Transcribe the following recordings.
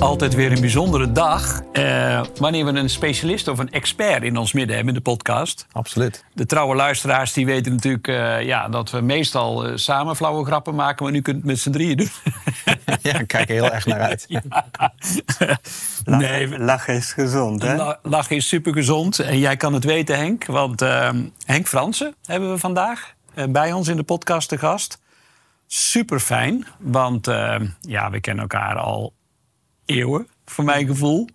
Altijd weer een bijzondere dag. eh, wanneer we een specialist of een expert in ons midden hebben in de podcast. Absoluut. De trouwe luisteraars die weten natuurlijk eh, ja, dat we meestal eh, samen flauwe grappen maken. Maar nu kunt het met z'n drieën doen. Ja, ik kijk er heel erg naar uit. nee, Lachen is gezond, hè? la- lachen is supergezond. En jij kan het weten, Henk. Want eh, Henk Fransen hebben we vandaag eh, bij ons in de podcast te gast. Super fijn, want eh, ja, we kennen elkaar al eeuwen, voor mijn gevoel.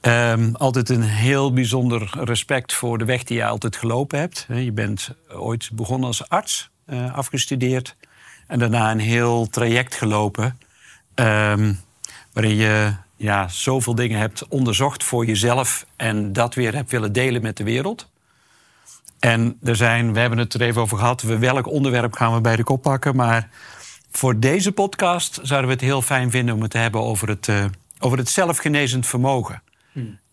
Ehm, altijd een heel bijzonder respect voor de weg die je altijd gelopen hebt. Je bent ooit begonnen als arts, eh, afgestudeerd. En daarna een heel traject gelopen. ehm, waarin je ja, zoveel dingen hebt onderzocht voor jezelf. En dat weer hebt willen delen met de wereld. En er zijn, we hebben het er even over gehad. we- Welk onderwerp gaan we bij de kop pakken? Maar voor deze podcast zouden we het heel fijn vinden om het te hebben over het, eh, over het zelfgenezend vermogen.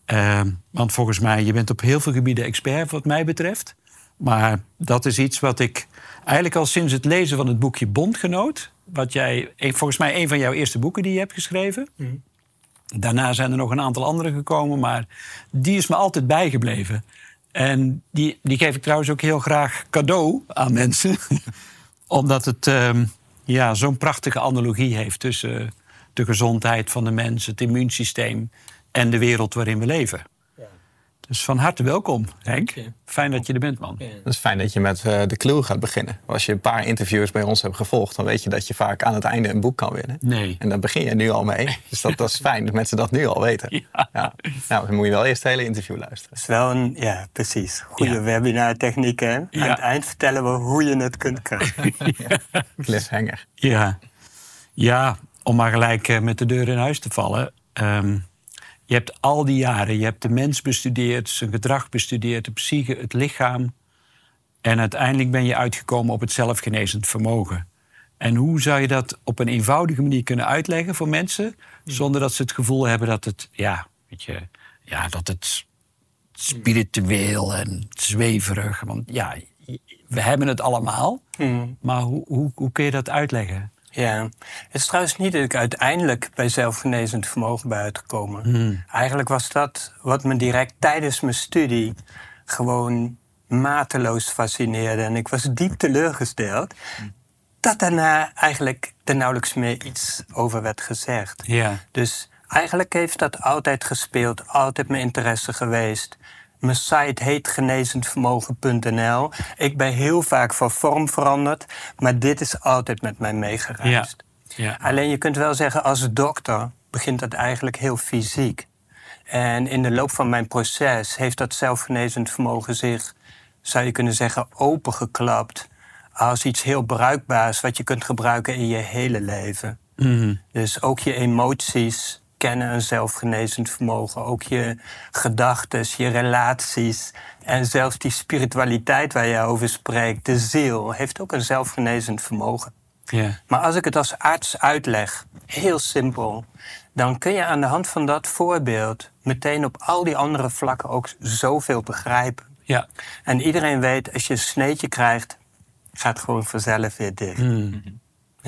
Ehm, want volgens mij, je bent op heel veel gebieden expert wat mij betreft. Maar dat is iets wat ik eigenlijk al sinds het lezen van het boekje Bondgenoot... wat jij, volgens mij een van jouw eerste boeken die je hebt geschreven... Daarna zijn er nog een aantal andere gekomen, maar die is me altijd bijgebleven. En die, die geef ik trouwens ook heel graag cadeau aan mensen. Omdat het ehm, ja, zo'n prachtige analogie heeft tussen de gezondheid van de mens, het immuunsysteem en de wereld waarin we leven. Dus van harte welkom, Henk. Fijn dat je er bent, man. Het is fijn dat je met eh, de clue gaat beginnen. Als je een paar interviews bij ons hebt gevolgd, dan weet je dat je vaak aan het einde een boek kan winnen. Nee. En daar begin je nu al mee. Dus dat, dat is fijn dat mensen dat nu al weten. Ja. Nou, dan moet je wel eerst het hele interview luisteren. Het is wel een, ja, precies. Goede Ja. webinartechniek, hè? Aan Ja. het eind vertellen we hoe je het kunt krijgen. Cliffhanger. Ja, ja om maar gelijk eh, met de deur in huis te vallen. Ehm, je hebt al die jaren, je hebt de mens bestudeerd, zijn gedrag bestudeerd, de psyche, het lichaam. En uiteindelijk ben je uitgekomen op het zelfgenezend vermogen. En hoe zou je dat op een eenvoudige manier kunnen uitleggen voor mensen, zonder dat ze het gevoel hebben dat het, ja, weet je, ja, dat het spiritueel en zweverig, want ja, we hebben het allemaal. Hmm. Maar hoe, hoe, hoe kun je dat uitleggen? Ja, het is trouwens niet dat ik uiteindelijk bij zelfgenezend vermogen ben uitgekomen. Eigenlijk was dat wat me direct tijdens mijn studie gewoon mateloos fascineerde. En ik was diep teleurgesteld dat daarna eigenlijk er nauwelijks meer iets over werd gezegd. Ja. Dus eigenlijk heeft dat altijd gespeeld, altijd mijn interesse geweest. Mijn site heet genezendvermogen.nl. Ik ben heel vaak van vorm veranderd, maar dit is altijd met mij meegereisd. Ja. Alleen je kunt wel zeggen, als dokter begint dat eigenlijk heel fysiek. En in de loop van mijn proces heeft dat zelfgenezend vermogen zich, zou je kunnen zeggen, opengeklapt. Als iets heel bruikbaars wat je kunt gebruiken in je hele leven. Mhm. Dus ook je emoties kennen een zelfgenezend vermogen. Ook je gedachten, je relaties. En zelfs die spiritualiteit waar je over spreekt, de ziel, heeft ook een zelfgenezend vermogen. Ja. Maar als ik het als arts uitleg, heel simpel, dan kun je aan de hand van dat voorbeeld meteen op al die andere vlakken ook zoveel begrijpen. Ja. En iedereen weet, als je een sneetje krijgt, gaat het gewoon vanzelf weer dicht.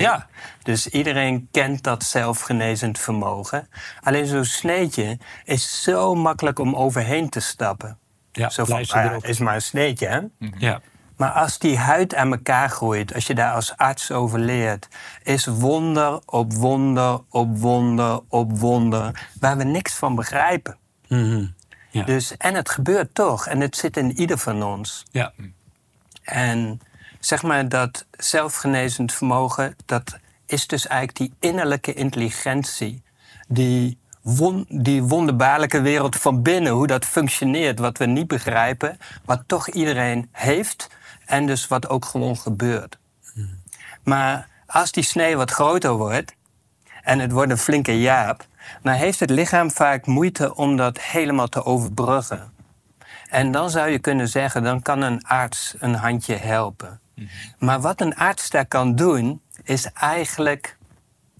Ja. Dus iedereen kent dat zelfgenezend vermogen. Alleen zo'n sneetje is zo makkelijk om overheen te stappen. Ja, Zo van, ah is maar een sneetje, hè? Ja. Maar als die huid aan elkaar groeit, als je daar als arts over leert, is wonder op wonder op wonder op wonder, waar we niks van begrijpen. Mhm. Ja. Dus, en het gebeurt toch, en het zit in ieder van ons. Ja. En zeg maar dat zelfgenezend vermogen, dat is dus eigenlijk die innerlijke intelligentie. Die, won, die wonderbaarlijke wereld van binnen, hoe dat functioneert, wat we niet begrijpen, wat toch iedereen heeft en dus wat ook gewoon gebeurt. Maar als die snee wat groter wordt en het wordt een flinke jaap, dan heeft het lichaam vaak moeite om dat helemaal te overbruggen. En dan zou je kunnen zeggen, dan kan een arts een handje helpen. Maar wat een arts daar kan doen, is eigenlijk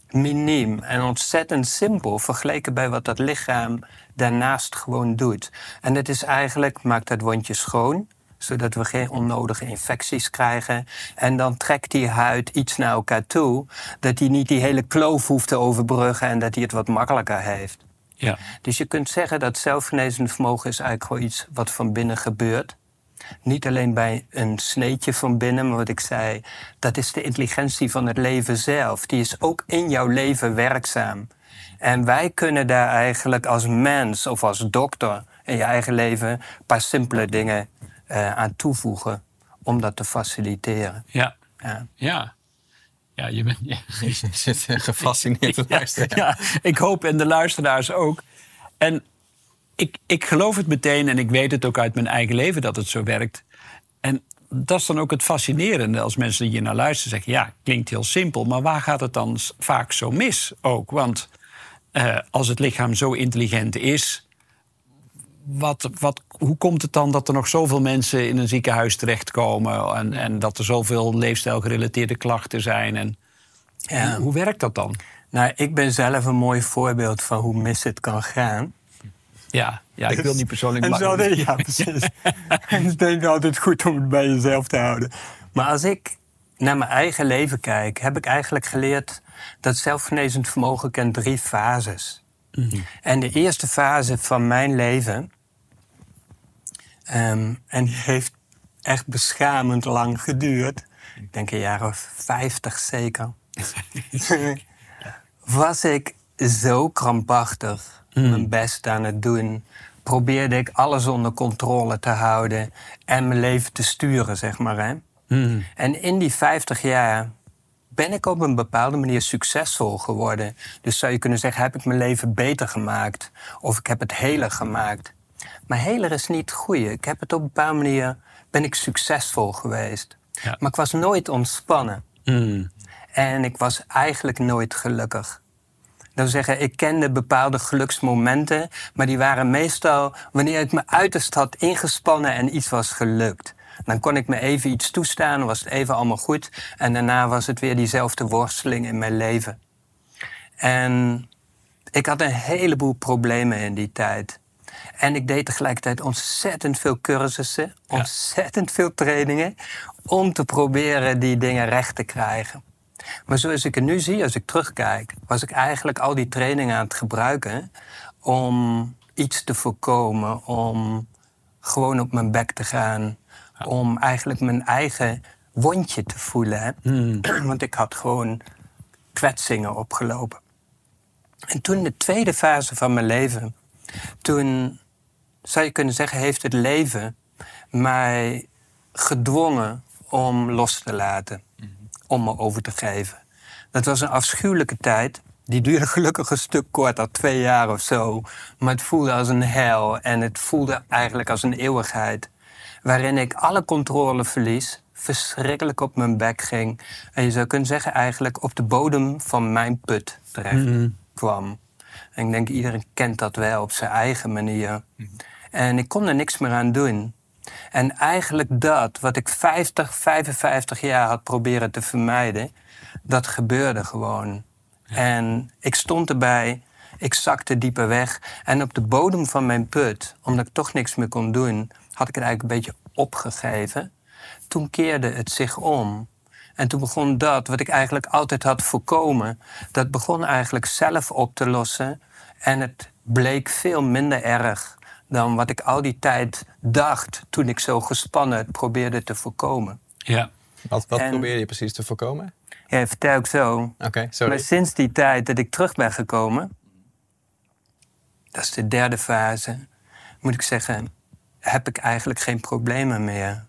miniem en ontzettend simpel vergeleken bij wat dat lichaam daarnaast gewoon doet. En het is eigenlijk, maakt het wondje schoon, zodat we geen onnodige infecties krijgen. En dan trekt die huid iets naar elkaar toe, dat hij niet die hele kloof hoeft te overbruggen en dat hij het wat makkelijker heeft. Ja. Dus je kunt zeggen dat zelfgenezend vermogen is eigenlijk gewoon iets wat van binnen gebeurt. Niet alleen bij een sneetje van binnen, maar wat ik zei, dat is de intelligentie van het leven zelf. Die is ook in jouw leven werkzaam. En wij kunnen daar eigenlijk als mens of als dokter in je eigen leven een paar simpele dingen uh, aan toevoegen om dat te faciliteren. Ja. Ja. Ja. Ja, je bent ja. Je zit gefascineerd te luisteren. Ja, ik hoop en de luisteraars ook. En ik, ik geloof het meteen en ik weet het ook uit mijn eigen leven dat het zo werkt. En dat is dan ook het fascinerende als mensen hier naar luisteren zeggen: ja, klinkt heel simpel, maar waar gaat het dan vaak zo mis ook? Want uh, als het lichaam zo intelligent is, wat, wat, hoe komt het dan dat er nog zoveel mensen in een ziekenhuis terechtkomen en, en dat er zoveel leefstijlgerelateerde klachten zijn? En, Ja. hoe, hoe werkt dat dan? Nou, ik ben zelf een mooi voorbeeld van hoe mis het kan gaan. Ja, ja ik wil niet persoonlijk En zo, ja, precies. en ik denk altijd goed om het bij jezelf te houden. Maar als ik naar mijn eigen leven kijk, heb ik eigenlijk geleerd dat zelfgenezend vermogen kent drie fases. En de eerste fase van mijn leven, ehm, en die heeft echt beschamend lang geduurd, ik denk een jaar of vijftig zeker, was ik zo krampachtig mijn best aan het doen. Probeerde ik alles onder controle te houden en mijn leven te sturen, zeg maar. Hè? Mhm. En in die 50 jaar ben ik op een bepaalde manier succesvol geworden. Dus zou je kunnen zeggen, heb ik mijn leven beter gemaakt? Of ik heb het heler gemaakt? Maar heler is niet het goede. Ik heb het op een bepaalde manier, ben ik succesvol geweest. Ja. Maar ik was nooit ontspannen. Mhm. En ik was eigenlijk nooit gelukkig. Dat wil zeggen, ik kende bepaalde geluksmomenten, maar die waren meestal wanneer ik me uiterst had ingespannen en iets was gelukt. Dan kon ik me even iets toestaan, was het even allemaal goed. En daarna was het weer diezelfde worsteling in mijn leven. En ik had een heleboel problemen in die tijd. En ik deed tegelijkertijd ontzettend veel cursussen, ontzettend veel trainingen, om te proberen die dingen recht te krijgen. Maar zoals ik het nu zie, als ik terugkijk, was ik eigenlijk al die trainingen aan het gebruiken om iets te voorkomen, om gewoon op mijn bek te gaan, om eigenlijk mijn eigen wondje te voelen. hè. Want ik had gewoon kwetsingen opgelopen. En toen de tweede fase van mijn leven, toen zou je kunnen zeggen, heeft het leven mij gedwongen om los te laten, om me over te geven. Dat was een afschuwelijke tijd. Die duurde gelukkig een stuk korter, twee jaar of zo. Maar het voelde als een hel en het voelde eigenlijk als een eeuwigheid. Waarin ik alle controle verlies, verschrikkelijk op mijn bek ging. En je zou kunnen zeggen eigenlijk op de bodem van mijn put terecht kwam. En ik denk iedereen kent dat wel op zijn eigen manier. En ik kon er niks meer aan doen. En eigenlijk dat, wat ik 50, 55 jaar had proberen te vermijden, dat gebeurde gewoon. En ik stond erbij, ik zakte dieper weg. En op de bodem van mijn put, omdat ik toch niks meer kon doen, had ik het eigenlijk een beetje opgegeven. Toen keerde het zich om. En toen begon dat, wat ik eigenlijk altijd had voorkomen, dat begon eigenlijk zelf op te lossen. En het bleek veel minder erg dan wat ik al die tijd dacht toen ik zo gespannen het probeerde te voorkomen. Ja. Wat, wat En- probeer je precies te voorkomen? Ja, vertel ik zo. Oké, sorry. Maar sinds die tijd dat ik terug ben gekomen, dat is de derde fase, moet ik zeggen, heb ik eigenlijk geen problemen meer.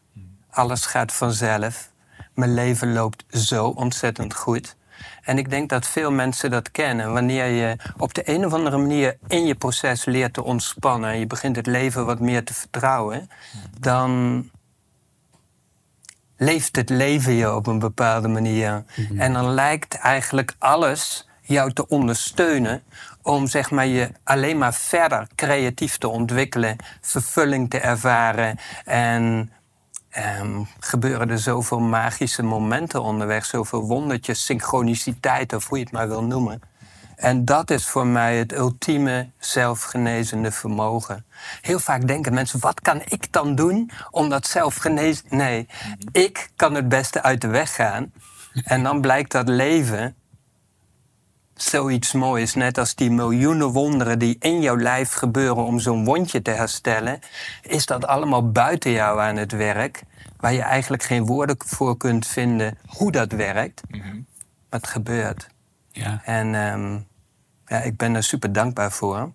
Alles gaat vanzelf. Mijn leven loopt zo ontzettend goed. En ik denk dat veel mensen dat kennen. Wanneer je op de een of andere manier in je proces leert te ontspannen en je begint het leven wat meer te vertrouwen, dan leeft het leven je op een bepaalde manier. En dan lijkt eigenlijk alles jou te ondersteunen om zeg maar, je alleen maar verder creatief te ontwikkelen, vervulling te ervaren en ehm, gebeuren er zoveel magische momenten onderweg, zoveel wondertjes, synchroniciteit, of hoe je het maar wil noemen. En dat is voor mij het ultieme zelfgenezende vermogen. Heel vaak denken mensen, wat kan ik dan doen om dat zelfgenezen... Nee, ik kan het beste uit de weg gaan. En dan blijkt dat leven zoiets moois. Net als die miljoenen wonderen die in jouw lijf gebeuren om zo'n wondje te herstellen. Is dat allemaal buiten jou aan het werk. Waar je eigenlijk geen woorden voor kunt vinden hoe dat werkt. Maar het gebeurt. Ja. En ehm, ja, ik ben er super dankbaar voor.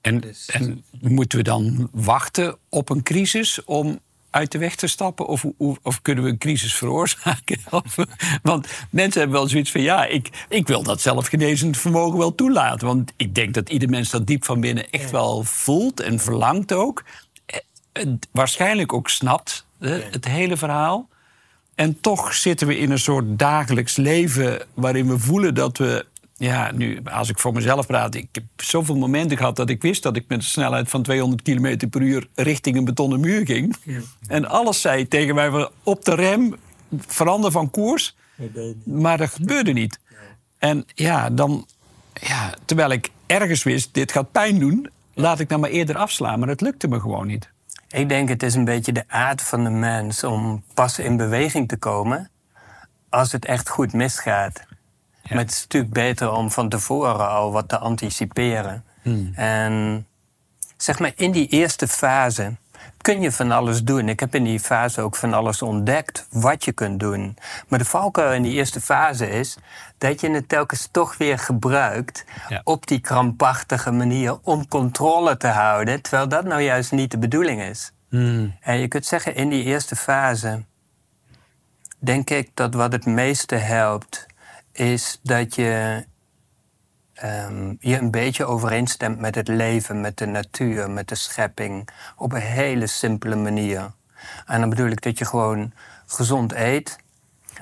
En, Dus- en moeten we dan wachten op een crisis om uit de weg te stappen? Of, of kunnen we een crisis veroorzaken? Want mensen hebben wel zoiets van... ja, ik, ik wil dat zelfgenezend vermogen wel toelaten. Want ik denk dat ieder mens dat diep van binnen echt wel voelt en verlangt ook. Eh, waarschijnlijk ook snapt, het hele verhaal. En toch zitten we in een soort dagelijks leven waarin we voelen dat we. Ja, nu, als ik voor mezelf praat, ik heb zoveel momenten gehad dat ik wist dat ik met een snelheid van 200 km per uur richting een betonnen muur ging. En alles zei tegen mij: op de rem, verander van koers. Maar dat gebeurde niet. En ja, dan, ja, terwijl ik ergens wist, dit gaat pijn doen, laat ik dan maar eerder afslaan. Maar het lukte me gewoon niet. Ik denk het is een beetje de aard van de mens om pas in beweging te komen als het echt goed misgaat. Maar het is natuurlijk beter om van tevoren al wat te anticiperen. En zeg maar in die eerste fase kun je van alles doen. Ik heb in die fase ook van alles ontdekt wat je kunt doen. Maar de valkuil in die eerste fase is dat je het telkens toch weer gebruikt Ja. op die krampachtige manier om controle te houden, terwijl dat nou juist niet de bedoeling is. En je kunt zeggen, in die eerste fase denk ik dat wat het meeste helpt, is dat je ehm, je een beetje overeenstemt met het leven, met de natuur, met de schepping, op een hele simpele manier. En dan bedoel ik dat je gewoon gezond eet,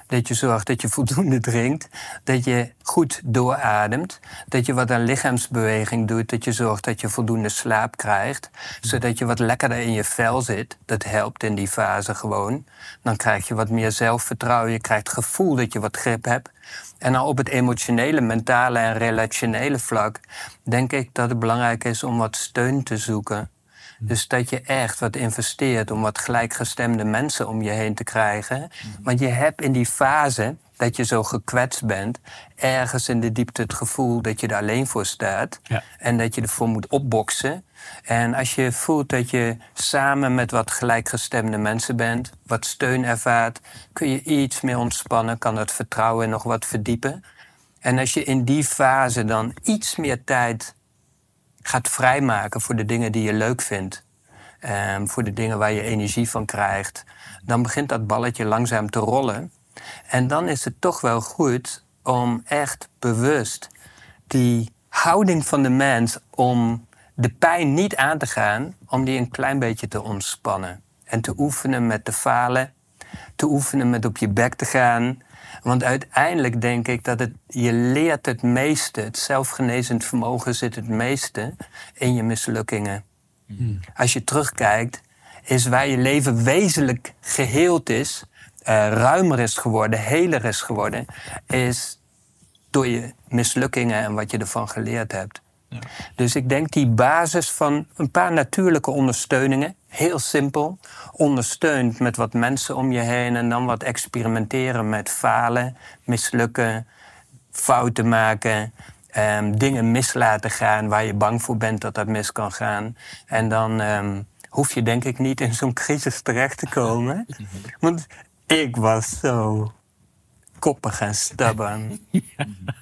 dat je zorgt dat je voldoende drinkt, dat je goed doorademt, dat je wat aan lichaamsbeweging doet, dat je zorgt dat je voldoende slaap krijgt, zodat je wat lekkerder in je vel zit. Dat helpt in die fase gewoon. Dan krijg je wat meer zelfvertrouwen, je krijgt het gevoel dat je wat grip hebt. En dan op het emotionele, mentale en relationele vlak denk ik dat het belangrijk is om wat steun te zoeken. Dus dat je echt wat investeert om wat gelijkgestemde mensen om je heen te krijgen. Want je hebt in die fase dat je zo gekwetst bent, ergens in de diepte het gevoel dat je er alleen voor staat. Ja. En dat je ervoor moet opboksen. En als je voelt dat je samen met wat gelijkgestemde mensen bent, wat steun ervaart, kun je iets meer ontspannen, kan het vertrouwen nog wat verdiepen. En als je in die fase dan iets meer tijd gaat vrijmaken voor de dingen die je leuk vindt, ehm, voor de dingen waar je energie van krijgt, dan begint dat balletje langzaam te rollen. En dan is het toch wel goed om echt bewust die houding van de mens om de pijn niet aan te gaan, om die een klein beetje te ontspannen. En te oefenen met te falen, te oefenen met op je bek te gaan. Want uiteindelijk denk ik dat het, je leert het meeste, het zelfgenezend vermogen zit het meeste in je mislukkingen. Als je terugkijkt, is waar je leven wezenlijk geheeld is, eh, ruimer is geworden, heler is geworden, is door je mislukkingen en wat je ervan geleerd hebt. Dus ik denk die basis van een paar natuurlijke ondersteuningen, heel simpel, ondersteund met wat mensen om je heen en dan wat experimenteren met falen, mislukken, fouten maken, ehm, dingen mis laten gaan waar je bang voor bent dat dat mis kan gaan. En dan ehm, hoef je denk ik niet in zo'n crisis terecht te komen. Want ik was zo koppig en stubborn.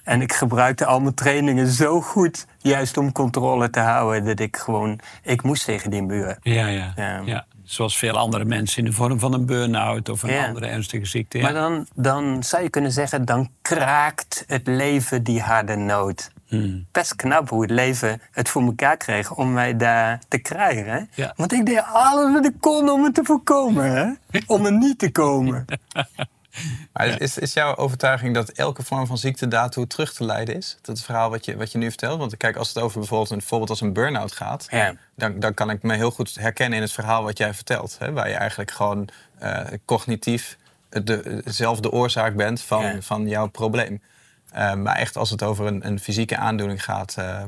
En ik gebruikte al mijn trainingen zo goed, juist om controle te houden, dat ik gewoon, ik moest tegen die muur. Ja, ja. Ja. ja. Zoals veel andere mensen in de vorm van een burn-out of een Ja. andere ernstige ziekte. Maar dan, dan zou je kunnen zeggen, dan kraakt het leven die harde noot. Hmm. Best knap hoe het leven het voor elkaar kreeg om mij daar te krijgen. Hè? Want ik deed alles wat ik kon om het te voorkomen. Hè? Om er niet te komen. Maar is, is jouw overtuiging dat elke vorm van ziekte daartoe terug te leiden is? Dat verhaal wat je, wat je nu vertelt? Want kijk, als het over bijvoorbeeld een voorbeeld als een burn-out gaat... Ja. Dan, dan kan ik me heel goed herkennen in het verhaal wat jij vertelt. Hè? Waar je eigenlijk gewoon eh, cognitief de, dezelfde oorzaak bent van, Ja. van jouw probleem. Eh, maar echt als het over een, een fysieke aandoening gaat... eh,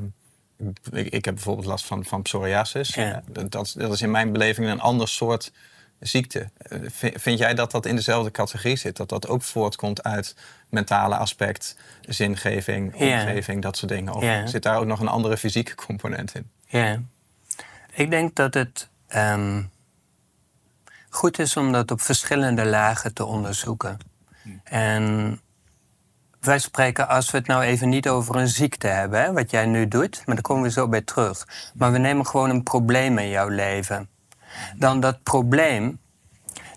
ik, ik heb bijvoorbeeld last van, van psoriasis. Dat, dat is in mijn beleving een ander soort ziekte. Vind, jij dat dat in dezelfde categorie zit? Dat dat ook voortkomt uit mentale aspect, zingeving, omgeving, dat soort dingen? Of zit daar ook nog een andere fysieke component in? Ja. Ik denk dat het ehm, goed is om dat op verschillende lagen te onderzoeken. En wij spreken, als we het nou even niet over een ziekte hebben, hè, wat jij nu doet, maar daar komen we zo bij terug. Maar we nemen gewoon een probleem in jouw leven. Dan dat probleem,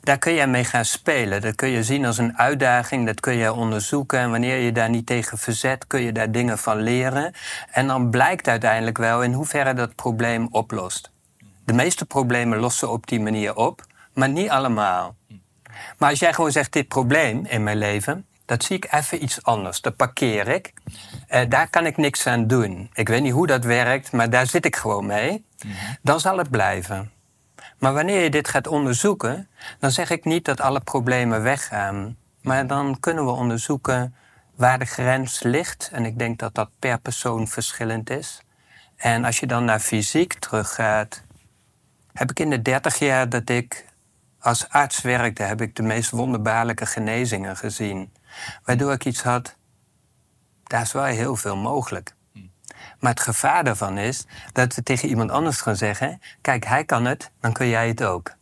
daar kun je mee gaan spelen. Dat kun je zien als een uitdaging, dat kun je onderzoeken. En wanneer je daar niet tegen verzet, kun je daar dingen van leren. En dan blijkt uiteindelijk wel in hoeverre dat probleem oplost. De meeste problemen lossen op die manier op, maar niet allemaal. Maar als jij gewoon zegt, dit probleem in mijn leven, dat zie ik even iets anders. Dat parkeer ik. Eh, daar kan ik niks aan doen. Ik weet niet hoe dat werkt, maar daar zit ik gewoon mee. Dan zal het blijven. Maar wanneer je dit gaat onderzoeken, dan zeg ik niet dat alle problemen weggaan. Maar dan kunnen we onderzoeken waar de grens ligt. En ik denk dat dat per persoon verschillend is. En als je dan naar fysiek teruggaat, heb ik in de 30 jaar dat ik als arts werkte, heb ik de meest wonderbaarlijke genezingen gezien. Waardoor ik iets had, daar is wel heel veel mogelijk. Maar het gevaar daarvan is dat we tegen iemand anders gaan zeggen: Kijk, hij kan het, dan kun jij het ook.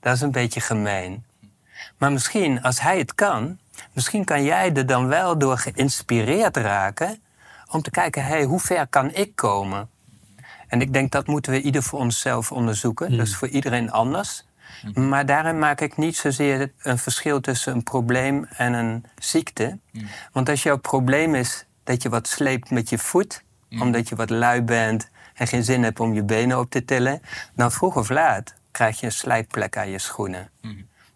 Dat is een beetje gemeen. Maar misschien, als hij het kan, misschien kan jij er dan wel door geïnspireerd raken om te kijken: hey, hoe ver kan ik komen? En ik denk dat moeten we ieder voor onszelf onderzoeken. Is voor iedereen anders. Maar daarin maak ik niet zozeer een verschil tussen een probleem en een ziekte. Want als jouw probleem is dat je wat sleept met je voet, omdat je wat lui bent en geen zin hebt om je benen op te tillen, dan vroeg of laat krijg je een slijtplek aan je schoenen.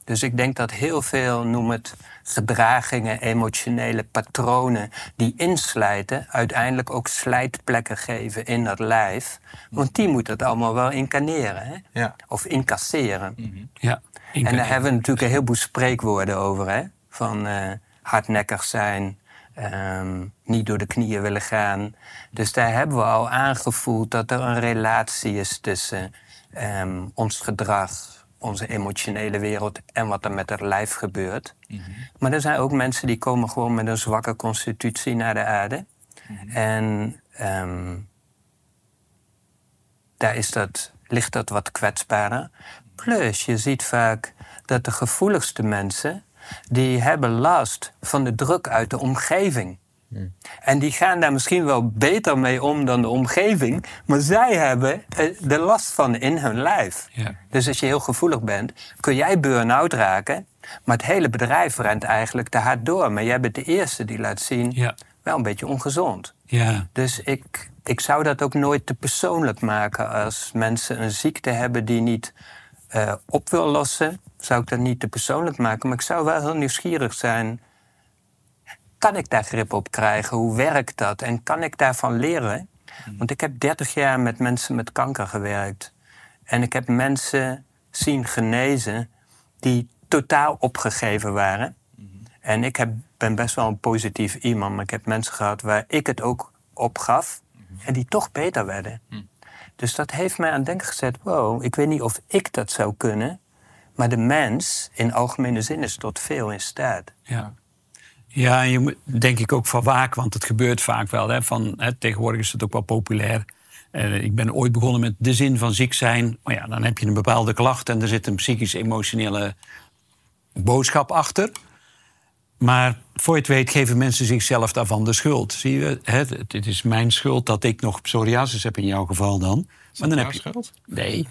Dus ik denk dat heel veel, noem het gedragingen, emotionele patronen die inslijten, uiteindelijk ook slijtplekken geven in dat lijf. Want die moet het allemaal wel incarneren, hè? Ja. of incasseren. Ja. En daar hebben we natuurlijk een heleboel spreekwoorden over, hè? Van eh, hardnekkig zijn, ehm, niet door de knieën willen gaan. Dus daar hebben we al aangevoeld dat er een relatie is tussen ehm, ons gedrag, onze emotionele wereld en wat er met het lijf gebeurt. Maar er zijn ook mensen die komen gewoon met een zwakke constitutie naar de aarde. En ehm, daar is dat, ligt dat wat kwetsbaarder. Plus, je ziet vaak dat de gevoeligste mensen... die hebben last van de druk uit de omgeving. En die gaan daar misschien wel beter mee om dan de omgeving... maar zij hebben eh, de last van in hun lijf. Dus als je heel gevoelig bent, kun jij burn-out raken... maar het hele bedrijf rent eigenlijk te hard door. Maar jij bent de eerste die laat zien, wel een beetje ongezond. Dus ik, ik zou dat ook nooit te persoonlijk maken. Als mensen een ziekte hebben die niet eh, op wil lossen, zou ik dat niet te persoonlijk maken. Maar ik zou wel heel nieuwsgierig zijn. Kan ik daar grip op krijgen? Hoe werkt dat? En kan ik daarvan leren? Want ik heb 30 jaar met mensen met kanker gewerkt. En ik heb mensen zien genezen die totaal opgegeven waren. En ik heb, ben best wel een positief iemand, maar ik heb mensen gehad waar ik het ook op gaf en die toch beter werden. Dus dat heeft mij aan het denken gezet: wow, ik weet niet of ik dat zou kunnen, maar de mens in algemene zin is tot veel in staat. Ja. Ja, en je moet denk ik ook van waken, want het gebeurt vaak wel. Hè, van, hè, tegenwoordig is het ook wel populair. Eh, ik ben ooit begonnen met de zin van ziek zijn. Maar ja, dan heb je een bepaalde klacht en er zit een psychisch-emotionele boodschap achter. Maar voor je het weet geven mensen zichzelf daarvan de schuld. Zie je, hè, het, het is mijn schuld dat ik nog psoriasis heb in jouw geval dan. Maar dan heb je... schuld? Nee.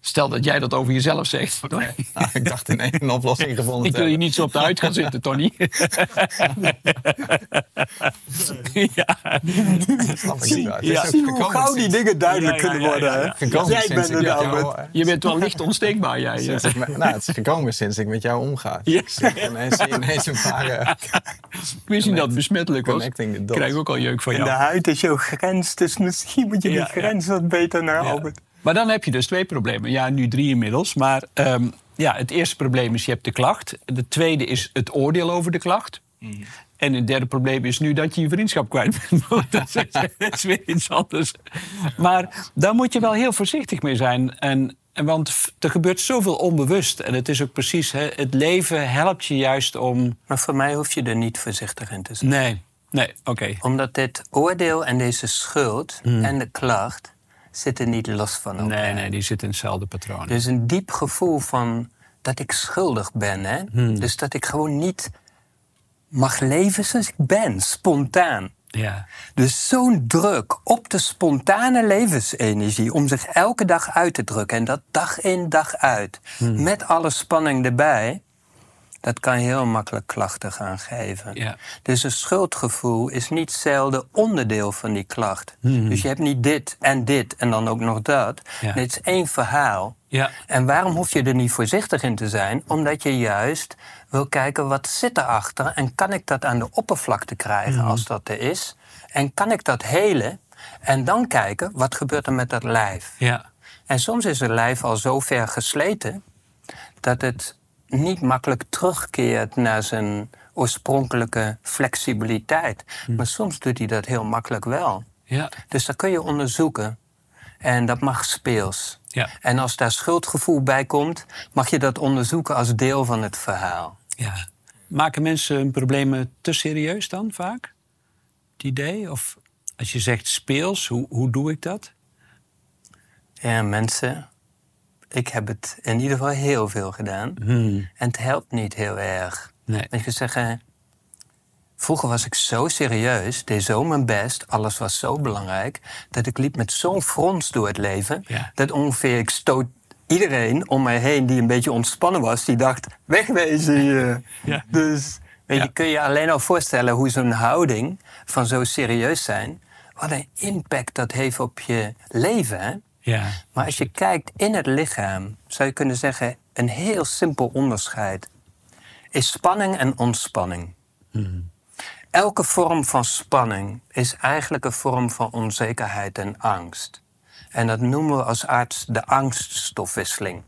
Stel dat jij dat over jezelf zegt. Nou, ik dacht in één een oplossing gevonden Ik wil je niet zo op de huid gaan zitten, Tony. ja. Ja. Zie hoe gauw die dingen duidelijk kunnen ja, worden. Jij sinds bent er nou jou, eh, Je bent wel licht onsteekbaar, jij. sinds ik met- nou, het is gekomen sinds ik met jou omga. Ja. Ik zie ineens, een paar eh, Ik wist niet dat het besmettelijk was. Ik krijg ook al jeuk van En de jou. huid is jouw grens, dus misschien moet je die grens wat beter naar Ja. Albert. Maar dan heb je dus twee problemen. Ja, nu drie inmiddels. Maar ehm, ja, het eerste probleem is je hebt de klacht. De tweede is het oordeel over de klacht. En het derde probleem is nu dat je je vriendschap kwijt bent. dat, is, dat is weer iets anders. Maar daar moet je wel heel voorzichtig mee zijn. En, en want er gebeurt zoveel onbewust. En het is ook precies, hè, het leven helpt je juist om... Maar voor mij hoef je er niet voorzichtig in te zijn. Nee, nee, oké. Omdat dit oordeel en deze schuld en de klacht zitten niet los van elkaar. Nee, nee, die zit in hetzelfde patroon. Dus een diep gevoel van dat ik schuldig ben. Hè? Dus dat ik gewoon niet mag leven zoals ik ben, spontaan. Ja, Dus zo'n druk op de spontane levensenergie om zich elke dag uit te drukken. En dat dag in dag uit. Met alle spanning erbij. Dat kan heel makkelijk klachten gaan geven. Ja. Dus een schuldgevoel is niet zelden onderdeel van die klacht. Dus je hebt niet dit en dit en dan ook nog dat. Ja. Het is één verhaal. ja, En waarom hoef je er niet voorzichtig in te zijn? Omdat je juist wil kijken wat zit erachter en kan ik dat aan de oppervlakte krijgen als dat er is? En kan ik dat helen? En dan kijken wat gebeurt er met dat lijf. ja. En soms is het lijf al zo ver gesleten dat het niet makkelijk terugkeert naar zijn oorspronkelijke flexibiliteit. Maar soms doet hij dat heel makkelijk wel. ja. Dus dat kun je onderzoeken. En dat mag speels. Ja. En als daar schuldgevoel bij komt, mag je dat onderzoeken als deel van het verhaal. Ja. Maken mensen hun problemen te serieus dan vaak? Het idee? Of als je zegt speels, hoe, hoe doe ik dat? Ja, mensen, ik heb het in ieder geval heel veel gedaan. En het helpt niet heel erg. Nee. Ik kan zeggen, vroeger was ik zo serieus, deed zo mijn best, alles was zo belangrijk, dat ik liep met zo'n frons door het leven, Ja. dat ongeveer ik stoot iedereen om mij heen die een beetje ontspannen was, die dacht, wegwezen. Ja. Dus weet je, kun je alleen al voorstellen hoe zo'n houding van zo serieus zijn, wat een impact dat heeft op je leven, hè? Ja. Maar als je kijkt in het lichaam, zou je kunnen zeggen: een heel simpel onderscheid is spanning en ontspanning. Elke vorm van spanning is eigenlijk een vorm van onzekerheid en angst. En dat noemen we als arts de angststofwisseling.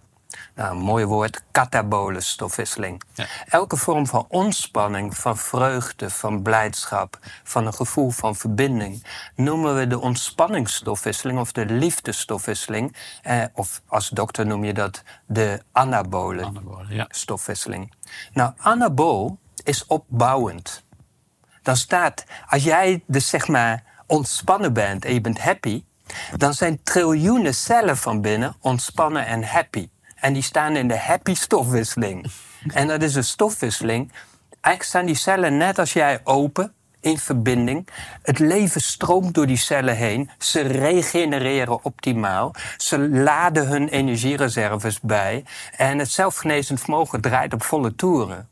Nou, een mooi woord, katabole stofwisseling. Ja. Elke vorm van ontspanning, van vreugde, van blijdschap, van een gevoel van verbinding, noemen we de ontspanningsstofwisseling of de liefdestofwisseling. Eh, of als dokter noem je dat de anabole ja. stofwisseling. Nou, anabool is opbouwend. Dan staat, als jij dus zeg maar ontspannen bent en je bent happy, dan zijn triljoenen cellen van binnen ontspannen en happy. En die staan in de happy stofwisseling. En dat is een stofwisseling. Eigenlijk staan die cellen net als jij open, in verbinding. Het leven stroomt door die cellen heen. Ze regenereren optimaal. Ze laden hun energiereserves bij. En het zelfgenezend vermogen draait op volle toeren.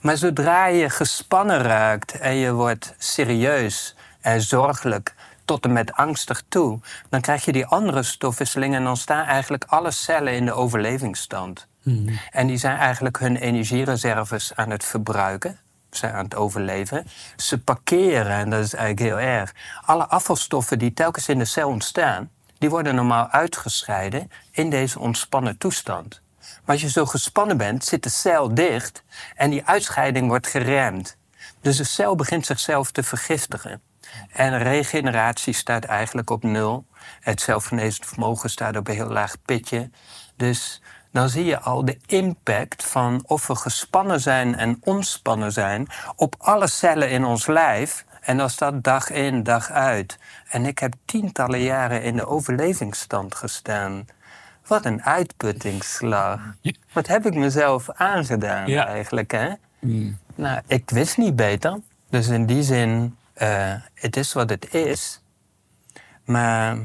Maar zodra je gespannen raakt en je wordt serieus en zorgelijk tot en met angstig toe, dan krijg je die andere stofwisseling en dan staan eigenlijk alle cellen in de overlevingsstand. En die zijn eigenlijk hun energiereserves aan het verbruiken. Ze zijn aan het overleven. Ze parkeren, en dat is eigenlijk heel erg. Alle afvalstoffen die telkens in de cel ontstaan, die worden normaal uitgescheiden in deze ontspannen toestand. Maar als je zo gespannen bent, zit de cel dicht en die uitscheiding wordt geremd. Dus de cel begint zichzelf te vergiftigen. En regeneratie staat eigenlijk op nul. Het zelfgenezend vermogen staat op een heel laag pitje. Dus dan zie je al de impact van of we gespannen zijn en ontspannen zijn op alle cellen in ons lijf. En als dat dag in, dag uit. En ik heb tientallen jaren in de overlevingsstand gestaan. Wat een uitputtingsslag. Wat heb ik mezelf aangedaan Ja. eigenlijk, hè? Nou, ik wist niet beter. Dus in die zin, eh, het is wat het is. Maar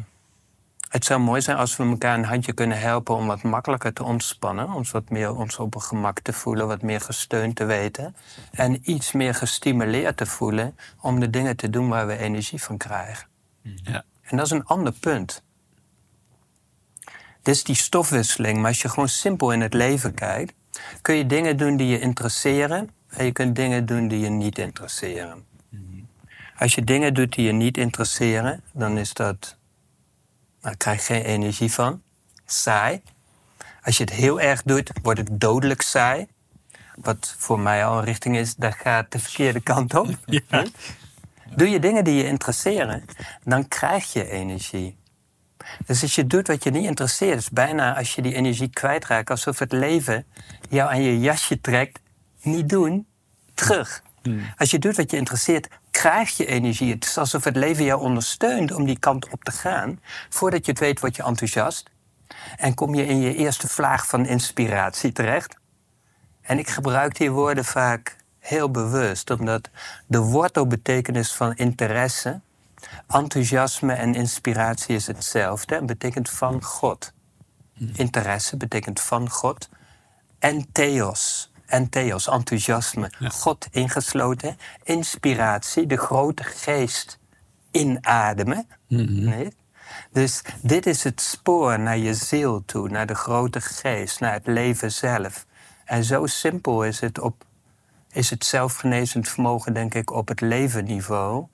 Het zou mooi zijn als we elkaar een handje kunnen helpen om wat makkelijker te ontspannen. Ons wat meer ons op een gemak te voelen, wat meer gesteund te weten. En iets meer gestimuleerd te voelen om de dingen te doen waar we energie van krijgen. Ja. En dat is een ander punt. Dit is die stofwisseling, maar als je gewoon simpel in het leven kijkt, kun je dingen doen die je interesseren en je kunt dingen doen die je niet interesseren. Als je dingen doet die je niet interesseren, dan is dat. Daar krijg je geen energie van. Saai. Als je het heel erg doet, wordt het dodelijk saai. Wat voor mij al een richting is, dat gaat de verkeerde kant op. Ja. Doe je dingen die je interesseren, dan krijg je energie. Dus als je doet wat je niet interesseert, is bijna als je die energie kwijtraakt, alsof het leven jou aan je jasje trekt. Niet doen, terug. Als je doet wat je interesseert, krijg je energie. Het is alsof het leven jou ondersteunt om die kant op te gaan. Voordat je het weet, word je enthousiast. En kom je in je eerste vlaag van inspiratie terecht. En ik gebruik die woorden vaak heel bewust, omdat de wortelbetekenis van interesse, enthousiasme en inspiratie is hetzelfde. Het betekent van God. Interesse betekent van God. En theos. En theos, enthousiasme. God ingesloten. Inspiratie, de grote geest inademen. Nee? Dus dit is het spoor naar je ziel toe, naar de grote geest, naar het leven zelf. En zo simpel is het, op, is het zelfgenezend vermogen, denk ik, op het levenniveau.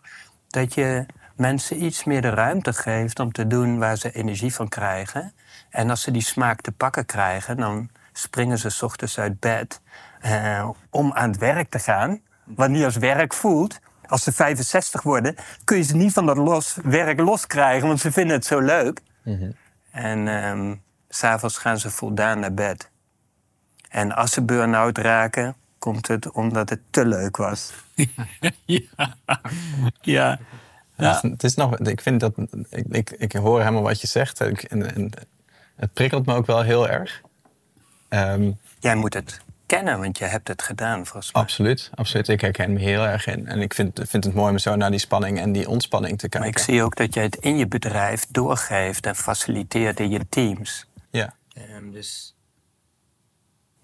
Dat je mensen iets meer de ruimte geeft om te doen waar ze energie van krijgen. En als ze die smaak te pakken krijgen, dan springen ze 's ochtends uit bed eh, om aan het werk te gaan. Wat niet als werk voelt. Als ze 65 worden, kun je ze niet van dat los, werk loskrijgen, want ze vinden het zo leuk. En ehm, s s'avonds gaan ze voldaan naar bed. En als ze burn-out raken, komt het omdat het te leuk was. ja. ja. Ja. Het is nog, ik vind dat, ik, ik, ik hoor helemaal wat je zegt. Ik- En, en het prikkelt me ook wel heel erg. Ehm, Jij moet het kennen, want je hebt het gedaan volgens mij. absoluut, absoluut. Ik herken me heel erg in. En ik vind, vind het mooi om zo naar die spanning en die ontspanning te Maar kijken. ik zie ook dat jij het in je bedrijf doorgeeft en faciliteert in je teams. Ja. Ehm, dus...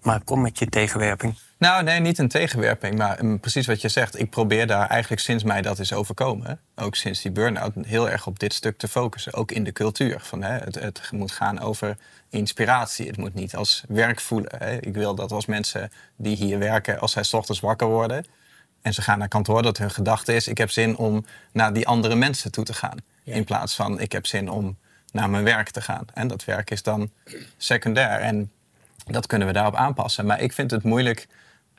Maar kom met je tegenwerping. Nou, nee, niet een tegenwerping, maar mm, precies wat je zegt. Ik probeer daar eigenlijk sinds mij dat is overkomen, ook sinds die burn-out, heel erg op dit stuk te focussen. Ook in de cultuur. Van, hè, het, het moet gaan over inspiratie. Het moet niet als werk voelen. Hè. Ik wil dat als mensen die hier werken, als zij 's ochtends wakker worden en ze gaan naar kantoor, dat hun gedachte is: ik heb zin om naar die andere mensen toe te gaan. In plaats van ik heb zin om naar mijn werk te gaan. En dat werk is dan secundair. En dat kunnen we daarop aanpassen. Maar ik vind het moeilijk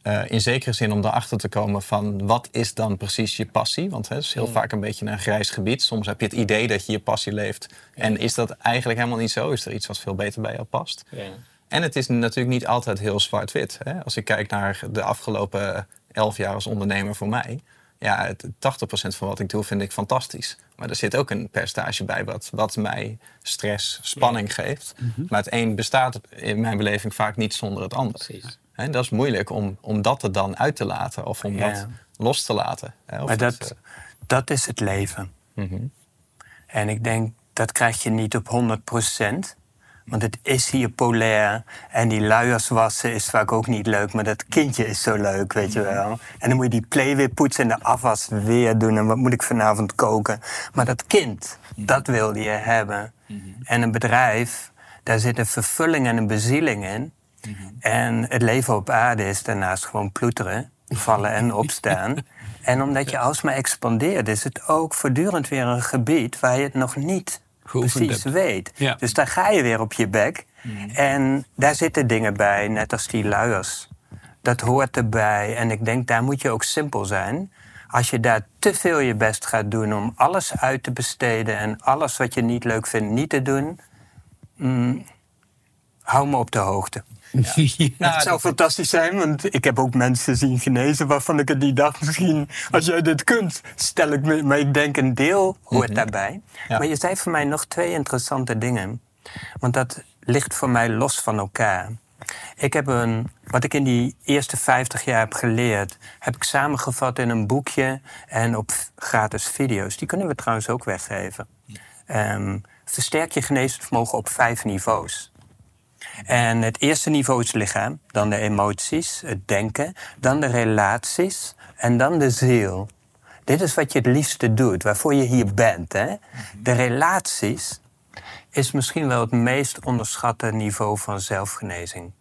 eh, in zekere zin om erachter te komen van wat is dan precies je passie? Want hè, het is heel vaak een beetje een grijs gebied. Soms heb je het idee dat je je passie leeft. En is dat eigenlijk helemaal niet zo? Is er iets wat veel beter bij jou past? En het is natuurlijk niet altijd heel zwart-wit. Als ik kijk naar de afgelopen elf jaar als ondernemer voor mij. Ja, het- 80% van wat ik doe vind ik fantastisch. Maar er zit ook een percentage bij wat, wat mij stress, spanning geeft. Maar het een bestaat in mijn beleving vaak niet zonder het ander. Precies. Dat is moeilijk om, om dat er dan uit te laten of om Ja. dat los te laten. Maar dat, dat, dat is het leven. mhm. En ik denk, dat krijg je niet op 100%. Want het is hier polair. En die luiers wassen is vaak ook niet leuk. Maar dat kindje is zo leuk, weet je wel. En dan moet je die play weer poetsen en de afwas weer doen. En wat moet ik vanavond koken? Maar dat kind, dat wilde je hebben. En een bedrijf, daar zit een vervulling en een bezieling in. En het leven op aarde is daarnaast gewoon ploeteren, vallen en opstaan. En omdat je alsmaar expandeert, is het ook voortdurend weer een gebied waar je het nog niet precies hebt. weet. Ja. Dus daar ga je weer op je bek. En daar zitten dingen bij, net als die luiers. Dat hoort erbij. En ik denk, daar moet je ook simpel zijn. Als je daar te veel je best gaat doen om alles uit te besteden en alles wat je niet leuk vindt niet te doen, mm, hou me op de hoogte. Nou, het zou fantastisch zijn, want ik heb ook mensen zien genezen waarvan ik het niet dacht. Misschien als jij dit kunt, stel ik me. Maar ik denk een deel hoort daarbij. Ja. Maar je zei voor mij nog twee interessante dingen. Want dat ligt voor mij los van elkaar. Ik heb een, wat ik in die eerste 50 jaar heb geleerd, heb ik samengevat in een boekje en op gratis video's. Die kunnen we trouwens ook weggeven. Ehm, versterk je genezend vermogen op vijf niveaus. En het eerste niveau is het lichaam, dan de emoties, het denken, dan de relaties en dan de ziel. Dit is wat je het liefste doet, waarvoor je hier bent. Hè? De relaties is misschien wel het meest onderschatte niveau van zelfgenezing.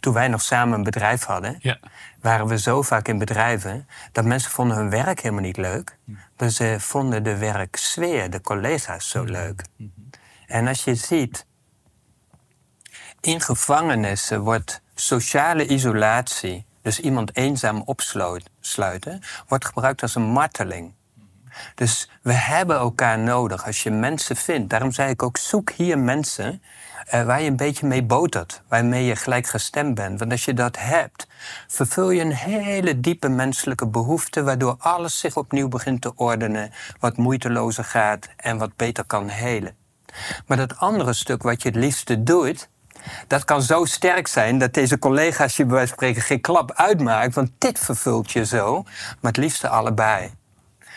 Toen wij nog samen een bedrijf hadden, Ja. waren we zo vaak in bedrijven dat mensen vonden hun werk helemaal niet leuk. Maar ze vonden de werksfeer, de collega's zo leuk. En als je ziet, in gevangenissen wordt sociale isolatie, dus iemand eenzaam opsluiten, wordt gebruikt als een marteling. Dus we hebben elkaar nodig als je mensen vindt. Daarom zei ik ook, zoek hier mensen eh, waar je een beetje mee botert. Waarmee je gelijk gestemd bent. Want als je dat hebt, vervul je een hele diepe menselijke behoefte... waardoor alles zich opnieuw begint te ordenen... wat moeitelozer gaat en wat beter kan helen. Maar dat andere stuk wat je het liefste doet... Dat kan zo sterk zijn dat deze collega's je bij wijze van spreken geen klap uitmaakt. Want dit vervult je zo, maar het liefste allebei.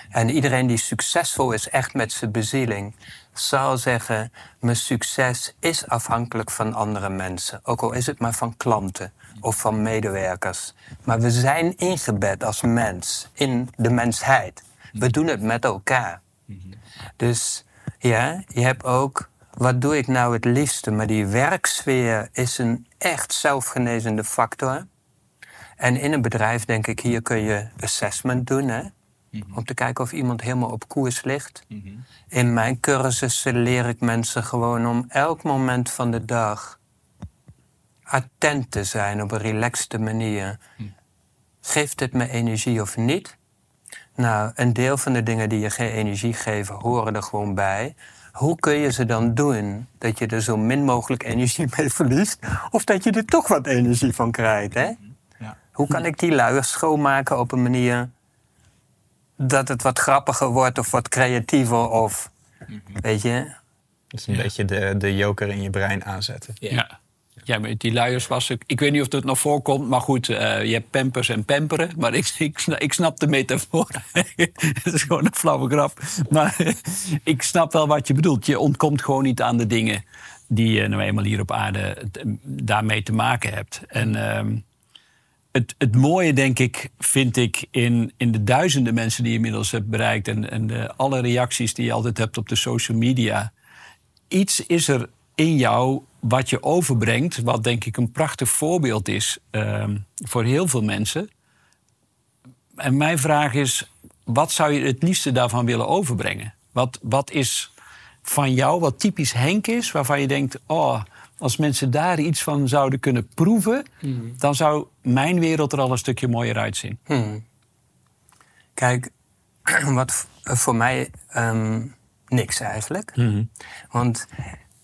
En iedereen die succesvol is, echt met zijn bezieling, zal zeggen: Mijn succes is afhankelijk van andere mensen. Ook al is het maar van klanten of van medewerkers. Maar we zijn ingebed als mens in de mensheid. We doen het met elkaar. Dus ja, je hebt ook. Wat doe ik nou het liefste? Maar die werksfeer is een echt zelfgenezende factor. En in een bedrijf denk ik, hier kun je assessment doen. Hè? Om te kijken of iemand helemaal op koers ligt. In mijn cursussen leer ik mensen gewoon om elk moment van de dag attent te zijn op een relaxte manier. Geeft het me energie of niet? Nou, een deel van de dingen die je geen energie geven, horen er gewoon bij. Hoe kun je ze dan doen dat je er zo min mogelijk energie mee verliest? Of dat je er toch wat energie van krijgt, hè? Ja. Hoe kan ik die luiers schoonmaken op een manier dat het wat grappiger wordt of wat creatiever of, weet je? Dat is een Ja. beetje de, de joker in je brein aanzetten. Ja. Ja, met die luiers was ik. Ik weet niet of het nog voorkomt, maar goed, eh, je hebt pampers en pamperen. Maar ik, ik, ik snap de metafoor. Het is gewoon een flauwe grap. Maar ik snap wel wat je bedoelt. Je ontkomt gewoon niet aan de dingen die je nou eenmaal hier op aarde daarmee te maken hebt. En ehm, het, het mooie, denk ik, vind ik in, in de duizenden mensen die je inmiddels hebt bereikt. En, en de, alle reacties die je altijd hebt op de social media iets is er in jou wat je overbrengt, wat denk ik een prachtig voorbeeld is ehm, voor heel veel mensen. En mijn vraag is, wat zou je het liefste daarvan willen overbrengen? Wat, wat is van jou, wat typisch Henk is, waarvan je denkt, oh, als mensen daar iets van zouden kunnen proeven, dan zou mijn wereld er al een stukje mooier uitzien. Hmm. Kijk, wat voor mij ehm, niks eigenlijk. Want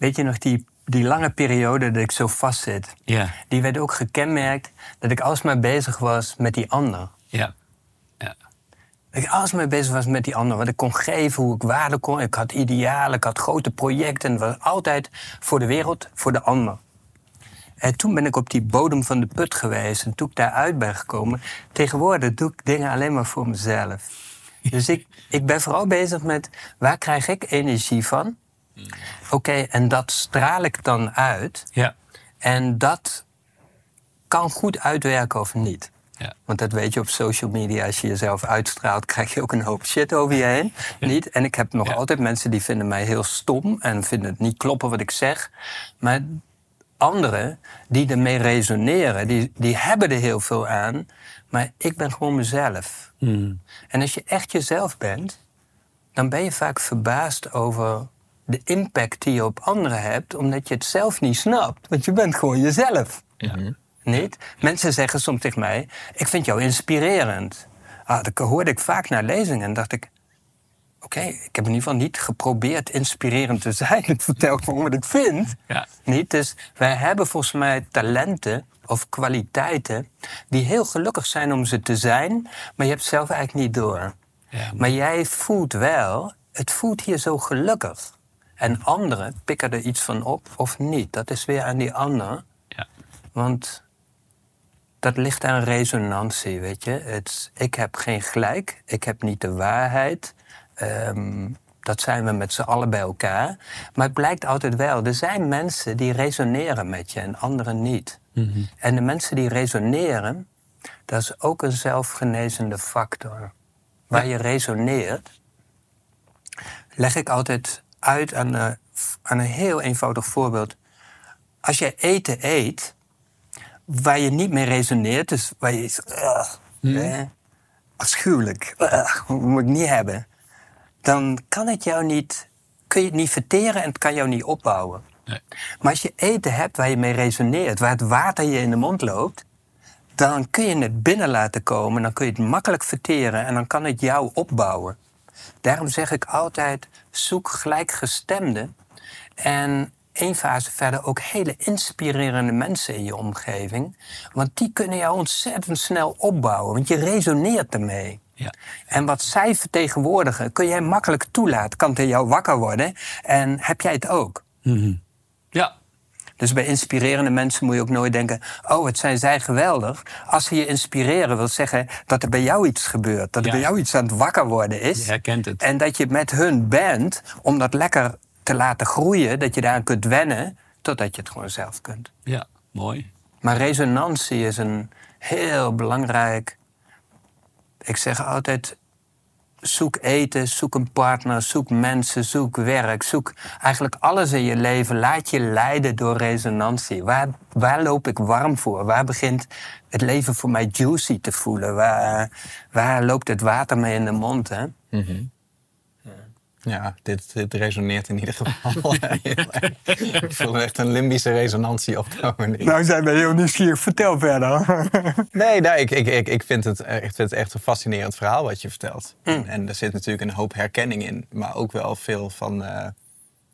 weet je nog, die, die lange periode dat ik zo vastzit, Ja, die werd ook gekenmerkt dat ik alsmaar bezig was met die ander. ja, ja. Dat ik alsmaar bezig was met die ander. Wat ik kon geven, hoe ik waarde kon. Ik had idealen, ik had grote projecten. Het was altijd voor de wereld, voor de ander. En toen ben ik op die bodem van de put geweest. En toen ik daaruit ben gekomen. Tegenwoordig doe ik dingen alleen maar voor mezelf. Dus ik, ik ben vooral bezig met waar krijg ik energie van? Oké, en dat straal ik dan uit. ja. En dat kan goed uitwerken of niet. Ja. Want dat weet je op social media. Als je jezelf uitstraalt, krijg je ook een hoop shit over je heen. Niet? En ik heb nog Ja. altijd mensen die vinden mij heel stom en vinden het niet kloppen wat ik zeg. Maar anderen die ermee resoneren, die, die hebben er heel veel aan. Maar ik ben gewoon mezelf. En als je echt jezelf bent, dan ben je vaak verbaasd over de impact die je op anderen hebt, omdat je het zelf niet snapt. Want je bent gewoon jezelf. Niet? Mensen zeggen soms tegen mij: Ik vind jou inspirerend. Ah, dat hoorde ik vaak naar lezingen en dacht ik: Oké, ik heb in ieder geval niet geprobeerd inspirerend te zijn. Ik vertel gewoon wat ik vind. Ja. Niet? Dus wij hebben volgens mij talenten of kwaliteiten die heel gelukkig zijn om ze te zijn, maar je hebt het zelf eigenlijk niet door. Ja, Maar jij voelt wel, het voelt hier zo gelukkig. En anderen pikken er iets van op of niet. Dat is weer aan die ander. ja. Want dat ligt aan resonantie, weet je. Het, ik heb geen gelijk, ik heb niet de waarheid. Ehm, Dat zijn we met z'n allen bij elkaar. Maar het blijkt altijd wel, er zijn mensen die resoneren met je en anderen niet. En de mensen die resoneren, dat is ook een zelfgenezende factor. Waar je resoneert, leg ik altijd uit aan, een- aan een heel eenvoudig voorbeeld. Als je eten eet, waar je niet mee resoneert, dus waar je is, hè, afschuwelijk, ugh, moet ik niet hebben, dan kan het jou niet, kun je het niet verteren en het kan jou niet opbouwen. Nee. Maar als je eten hebt waar je mee resoneert, waar het water je in de mond loopt, dan kun je het binnen laten komen, dan kun je het makkelijk verteren en dan kan het jou opbouwen. Daarom zeg ik altijd, zoek gelijkgestemden en één fase verder ook hele inspirerende mensen in je omgeving. Want die kunnen jou ontzettend snel opbouwen, want je resoneert ermee. Ja. En wat zij vertegenwoordigen, kun jij makkelijk toelaten, kan tegen jou wakker worden en heb jij het ook. Ja. Dus bij inspirerende mensen moet je ook nooit denken: oh, het zijn zij geweldig. Als ze je inspireren, wil zeggen dat er bij jou iets gebeurt. Dat er Ja. bij jou iets aan het wakker worden is. Je herkent het. En dat je met hun bent om dat lekker te laten groeien, dat je daaraan kunt wennen, totdat je het gewoon zelf kunt. Ja, mooi. Maar resonantie is een heel belangrijk. Ik zeg altijd: zoek eten, zoek een partner, zoek mensen, zoek werk, zoek eigenlijk alles in je leven. Laat je leiden door resonantie. Waar, waar loop ik warm voor? Waar begint het leven voor mij juicy te voelen? Waar, waar loopt het water mee in de mond? Hè? Ja, dit, dit resoneert in ieder geval. heel erg. ik voel echt een limbische resonantie opkomen. Nou zijn we heel nieuwsgierig. Vertel verder. Nee, nee ik, ik, ik, ik, vind het, ik vind het echt een fascinerend verhaal wat je vertelt. En, en er zit natuurlijk een hoop herkenning in, maar ook wel veel van eh,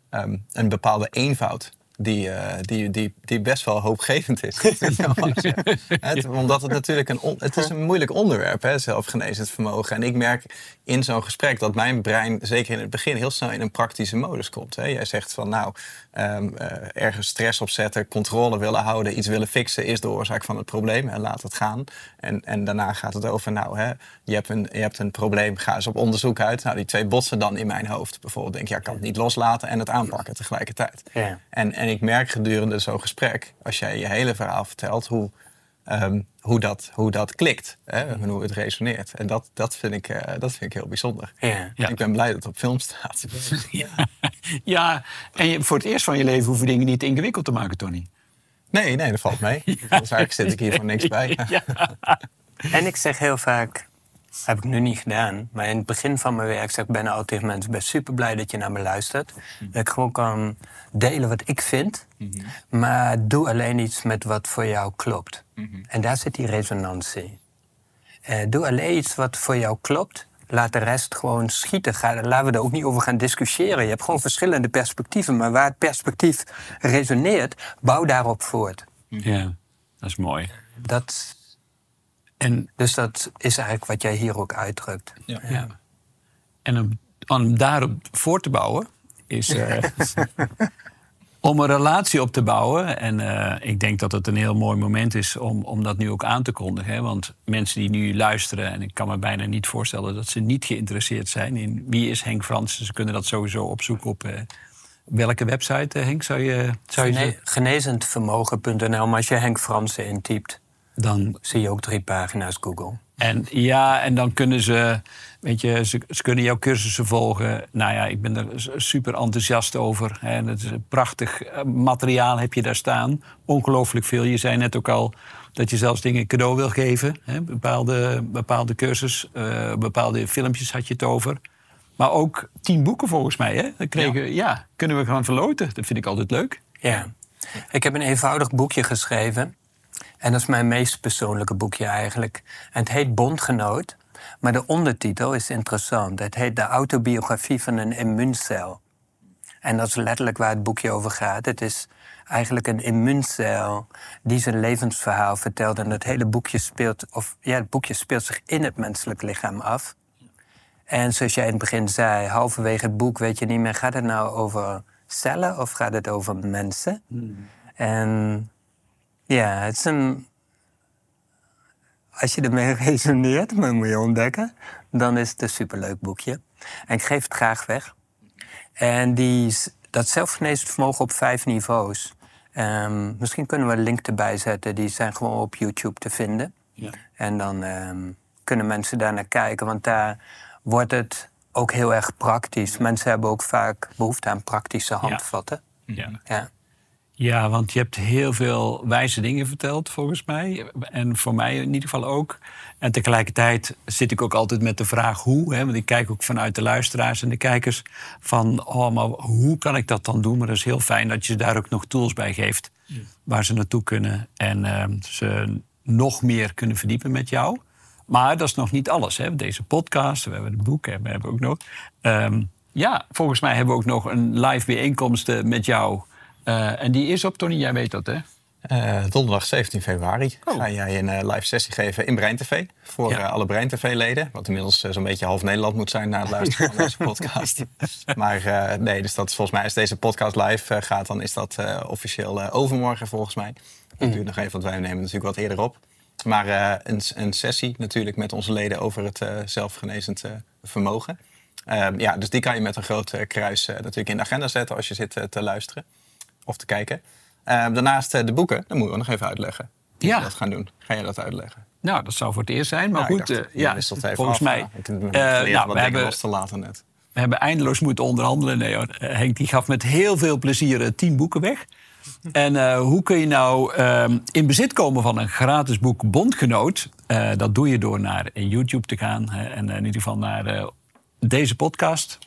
ehm, een bepaalde eenvoud. Die, eh, die, die, die best wel hoopgevend is. het, omdat het natuurlijk een, on- het is een moeilijk onderwerp, hè, zelfgenezend vermogen. En ik merk in zo'n gesprek dat mijn brein, zeker in het begin, heel snel in een praktische modus komt. Hè. Jij zegt van nou, ehm, eh, ergens stress opzetten, controle willen houden, iets willen fixen, is de oorzaak van het probleem. En laat het gaan. En, en daarna gaat het over, nou, hè, je, hebt een, je hebt een probleem, ga eens op onderzoek uit. Nou, die twee botsen dan in mijn hoofd. Bijvoorbeeld denk je, ja, ik kan het niet loslaten en het aanpakken tegelijkertijd. Ja. En, en ik merk gedurende zo'n gesprek, als jij je hele verhaal vertelt, hoe, ehm, hoe, dat, hoe dat klikt. Hè? En hoe het resoneert. En dat, dat, vind ik, eh, dat vind ik heel bijzonder. Ja. Ja. Ik ben blij dat het op film staat. Ja, en je, voor het eerst van je leven hoeven dingen niet ingewikkeld te maken, Tony. Nee, nee, dat valt mee. Dus eigenlijk zit ik hier voor niks bij. En ik zeg heel vaak, heb ik nu niet gedaan, maar in het begin van mijn werk zeg ik bijna altijd tegen mensen, ik ben super blij dat je naar me luistert. Dat ik gewoon kan delen wat ik vind, maar doe alleen iets met wat voor jou klopt. En daar zit die resonantie. Eh, doe alleen iets wat voor jou klopt. Laat de rest gewoon schieten. Ga, laten we er ook niet over gaan discussiëren. Je hebt gewoon verschillende perspectieven. Maar waar het perspectief resoneert, bouw daarop voort. Ja, dat is mooi. Dat, En, dus dat is eigenlijk wat jij hier ook uitdrukt. ja. en om, om daarop voor te bouwen, is eh, om een relatie op te bouwen. En eh, ik denk dat het een heel mooi moment is om, om dat nu ook aan te kondigen. Hè? Want mensen die nu luisteren, en ik kan me bijna niet voorstellen dat ze niet geïnteresseerd zijn in wie is Henk Fransen. Ze kunnen dat sowieso opzoeken op eh, welke website, Henk, zou je, zou je ze- Gene- Genezendvermogen.nl, maar als je Henk Fransen intypt, dan zie je ook drie pagina's Google. En ja, en dan kunnen ze, weet je, ze, ze kunnen jouw cursussen volgen. Nou ja, ik ben er super enthousiast over. Hè. Het is een prachtig eh, materiaal heb je daar staan. Ongelooflijk veel. Je zei net ook al dat je zelfs dingen cadeau wil geven. Hè. Bepaalde, bepaalde cursus, eh, bepaalde filmpjes had je het over. Maar ook tien boeken volgens mij. Hè. Dat kregen, ja. kunnen we gaan verloten. Dat vind ik altijd leuk. Ja. Ik heb een eenvoudig boekje geschreven. En dat is mijn meest persoonlijke boekje eigenlijk. En het heet Bondgenoot. Maar de ondertitel is interessant. Het heet De autobiografie van een immuuncel. En dat is letterlijk waar het boekje over gaat. Het is eigenlijk een immuuncel die zijn levensverhaal vertelt. En het hele boekje speelt, of ja, het boekje speelt zich in het menselijk lichaam af. En zoals jij in het begin zei, halverwege het boek weet je niet meer, gaat het nou over cellen of gaat het over mensen? En ja, het is een. Als je ermee resoneert, maar moet je ontdekken, dan is het een superleuk boekje. En ik geef het graag weg. En die, dat zelfgenezend vermogen op vijf niveaus. Ehm, misschien kunnen we een link erbij zetten. Die zijn gewoon op YouTube te vinden. Ja. En dan ehm, kunnen mensen daar naar kijken. Want daar wordt het ook heel erg praktisch. Mensen hebben ook vaak behoefte aan praktische handvatten. Ja. Ja. Ja, want je hebt heel veel wijze dingen verteld, volgens mij. En voor mij in ieder geval ook. En tegelijkertijd zit ik ook altijd met de vraag hoe. Hè? Want ik kijk ook vanuit de luisteraars en de kijkers van... oh, maar hoe kan ik dat dan doen? Maar dat is heel fijn dat je ze daar ook nog tools bij geeft... waar ze naartoe kunnen en ehm, ze nog meer kunnen verdiepen met jou. Maar dat is nog niet alles. Hè? Deze podcast, we hebben het boek en we hebben ook nog... ehm, ja, volgens mij hebben we ook nog een live bijeenkomst met jou... Eh, en die is op, Tony, jij weet dat, hè? Eh, donderdag 17 februari Oh. ga jij een eh, live sessie geven in Brein TV. Voor Ja. alle Brein TV-leden. Wat inmiddels zo'n beetje half Nederland moet zijn na het luisteren van deze podcast. Maar nee, dus dat is volgens mij, als deze podcast live gaat, dan is dat officieel overmorgen volgens mij. Dat duurt nog even, want wij nemen natuurlijk wat eerder op. Maar een, een sessie natuurlijk met onze leden over het zelfgenezend vermogen. Ehm, ja, dus die kan je met een groot kruis natuurlijk in de agenda zetten als je zit te luisteren of te kijken. Ehm, daarnaast eh, de boeken, dat moeten we nog even uitleggen. Hoe Ja. we dat gaan doen. Ga je dat uitleggen? Nou, dat zou voor het eerst zijn. Maar Nou, goed, dacht, eh, ja, volgens af. mij... Ja, ik heb eh, nou, we hebben, los te laten net. we hebben eindeloos moeten onderhandelen. Nee, hoor. Henk die gaf met heel veel plezier tien boeken weg. En hoe kun je nou ehm, in bezit komen van een gratis boek Bondgenoot? Dat doe je door naar YouTube te gaan. en in ieder geval naar deze podcast.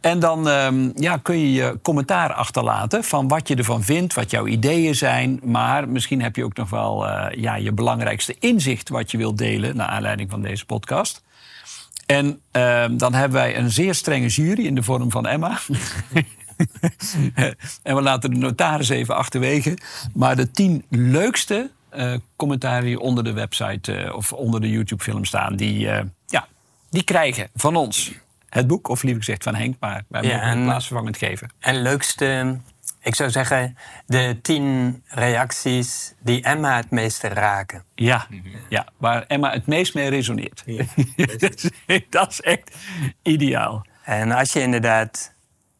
En dan ehm, ja, kun je je commentaar achterlaten van wat je ervan vindt, wat jouw ideeën zijn. Maar misschien heb je ook nog wel eh, ja, je belangrijkste inzicht wat je wilt delen naar aanleiding van deze podcast. En ehm, dan hebben wij een zeer strenge jury in de vorm van Emma. en we laten de notaris even achterwege. Maar de tien leukste eh commentaren die onder de website eh, of onder de YouTube-film staan, die, eh, ja, die krijgen van ons het boek. Of liever gezegd van Henk, maar wij Ja, mogen het en- plaatsvervangend geven. En leukste, ik zou zeggen, de tien reacties die Emma het meeste raken. Ja, ja, waar Emma het meest mee resoneert. dat is echt ideaal. En als je inderdaad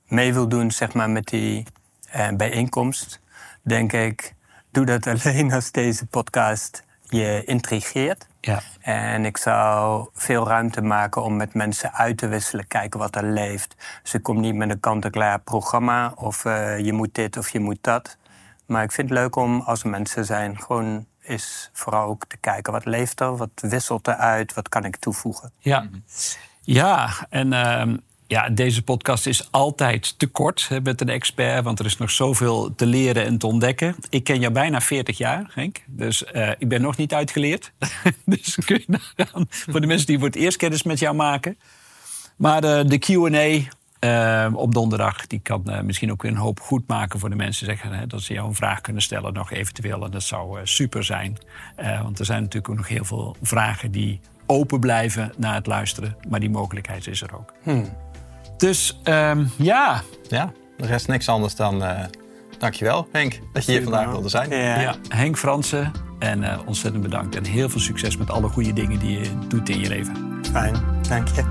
mee wil doen zeg maar, met die eh, bijeenkomst, denk ik, doe dat alleen als deze podcast je intrigeert. Ja. En ik zou veel ruimte maken om met mensen uit te wisselen, kijken wat er leeft. Dus ik kom niet met een kant-en-klaar programma of eh, je moet dit of je moet dat. Maar ik vind het leuk om als er mensen zijn, gewoon eens vooral ook te kijken wat leeft er, wat wisselt er uit, wat kan ik toevoegen. Ja, ja en ehm, ja, deze podcast is altijd te kort hè, met een expert, want er is nog zoveel te leren en te ontdekken. Ik ken jou bijna 40 jaar, Henk, dus eh, ik ben nog niet uitgeleerd. dus kun je nagaan voor de mensen die voor het eerst kennis met jou maken. Maar eh, de QA. eh, op donderdag, die kan misschien ook weer een hoop goed maken voor de mensen. Zeggen hè, dat ze jou een vraag kunnen stellen, nog eventueel. En dat zou super zijn. Want er zijn natuurlijk ook nog heel veel vragen die open blijven na het luisteren. Maar die mogelijkheid is er ook. Dus ehm, ja, Ja, de rest niks anders dan eh dankjewel Henk dat je hier vandaag wilde zijn. ja. Henk Fransen. En eh, ontzettend bedankt. En heel veel succes met alle goede dingen die je doet in je leven. Fijn, dank je.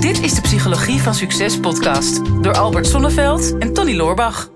Dit is de Psychologie van Succes podcast door Albert Sonneveld en Tony Loorbach.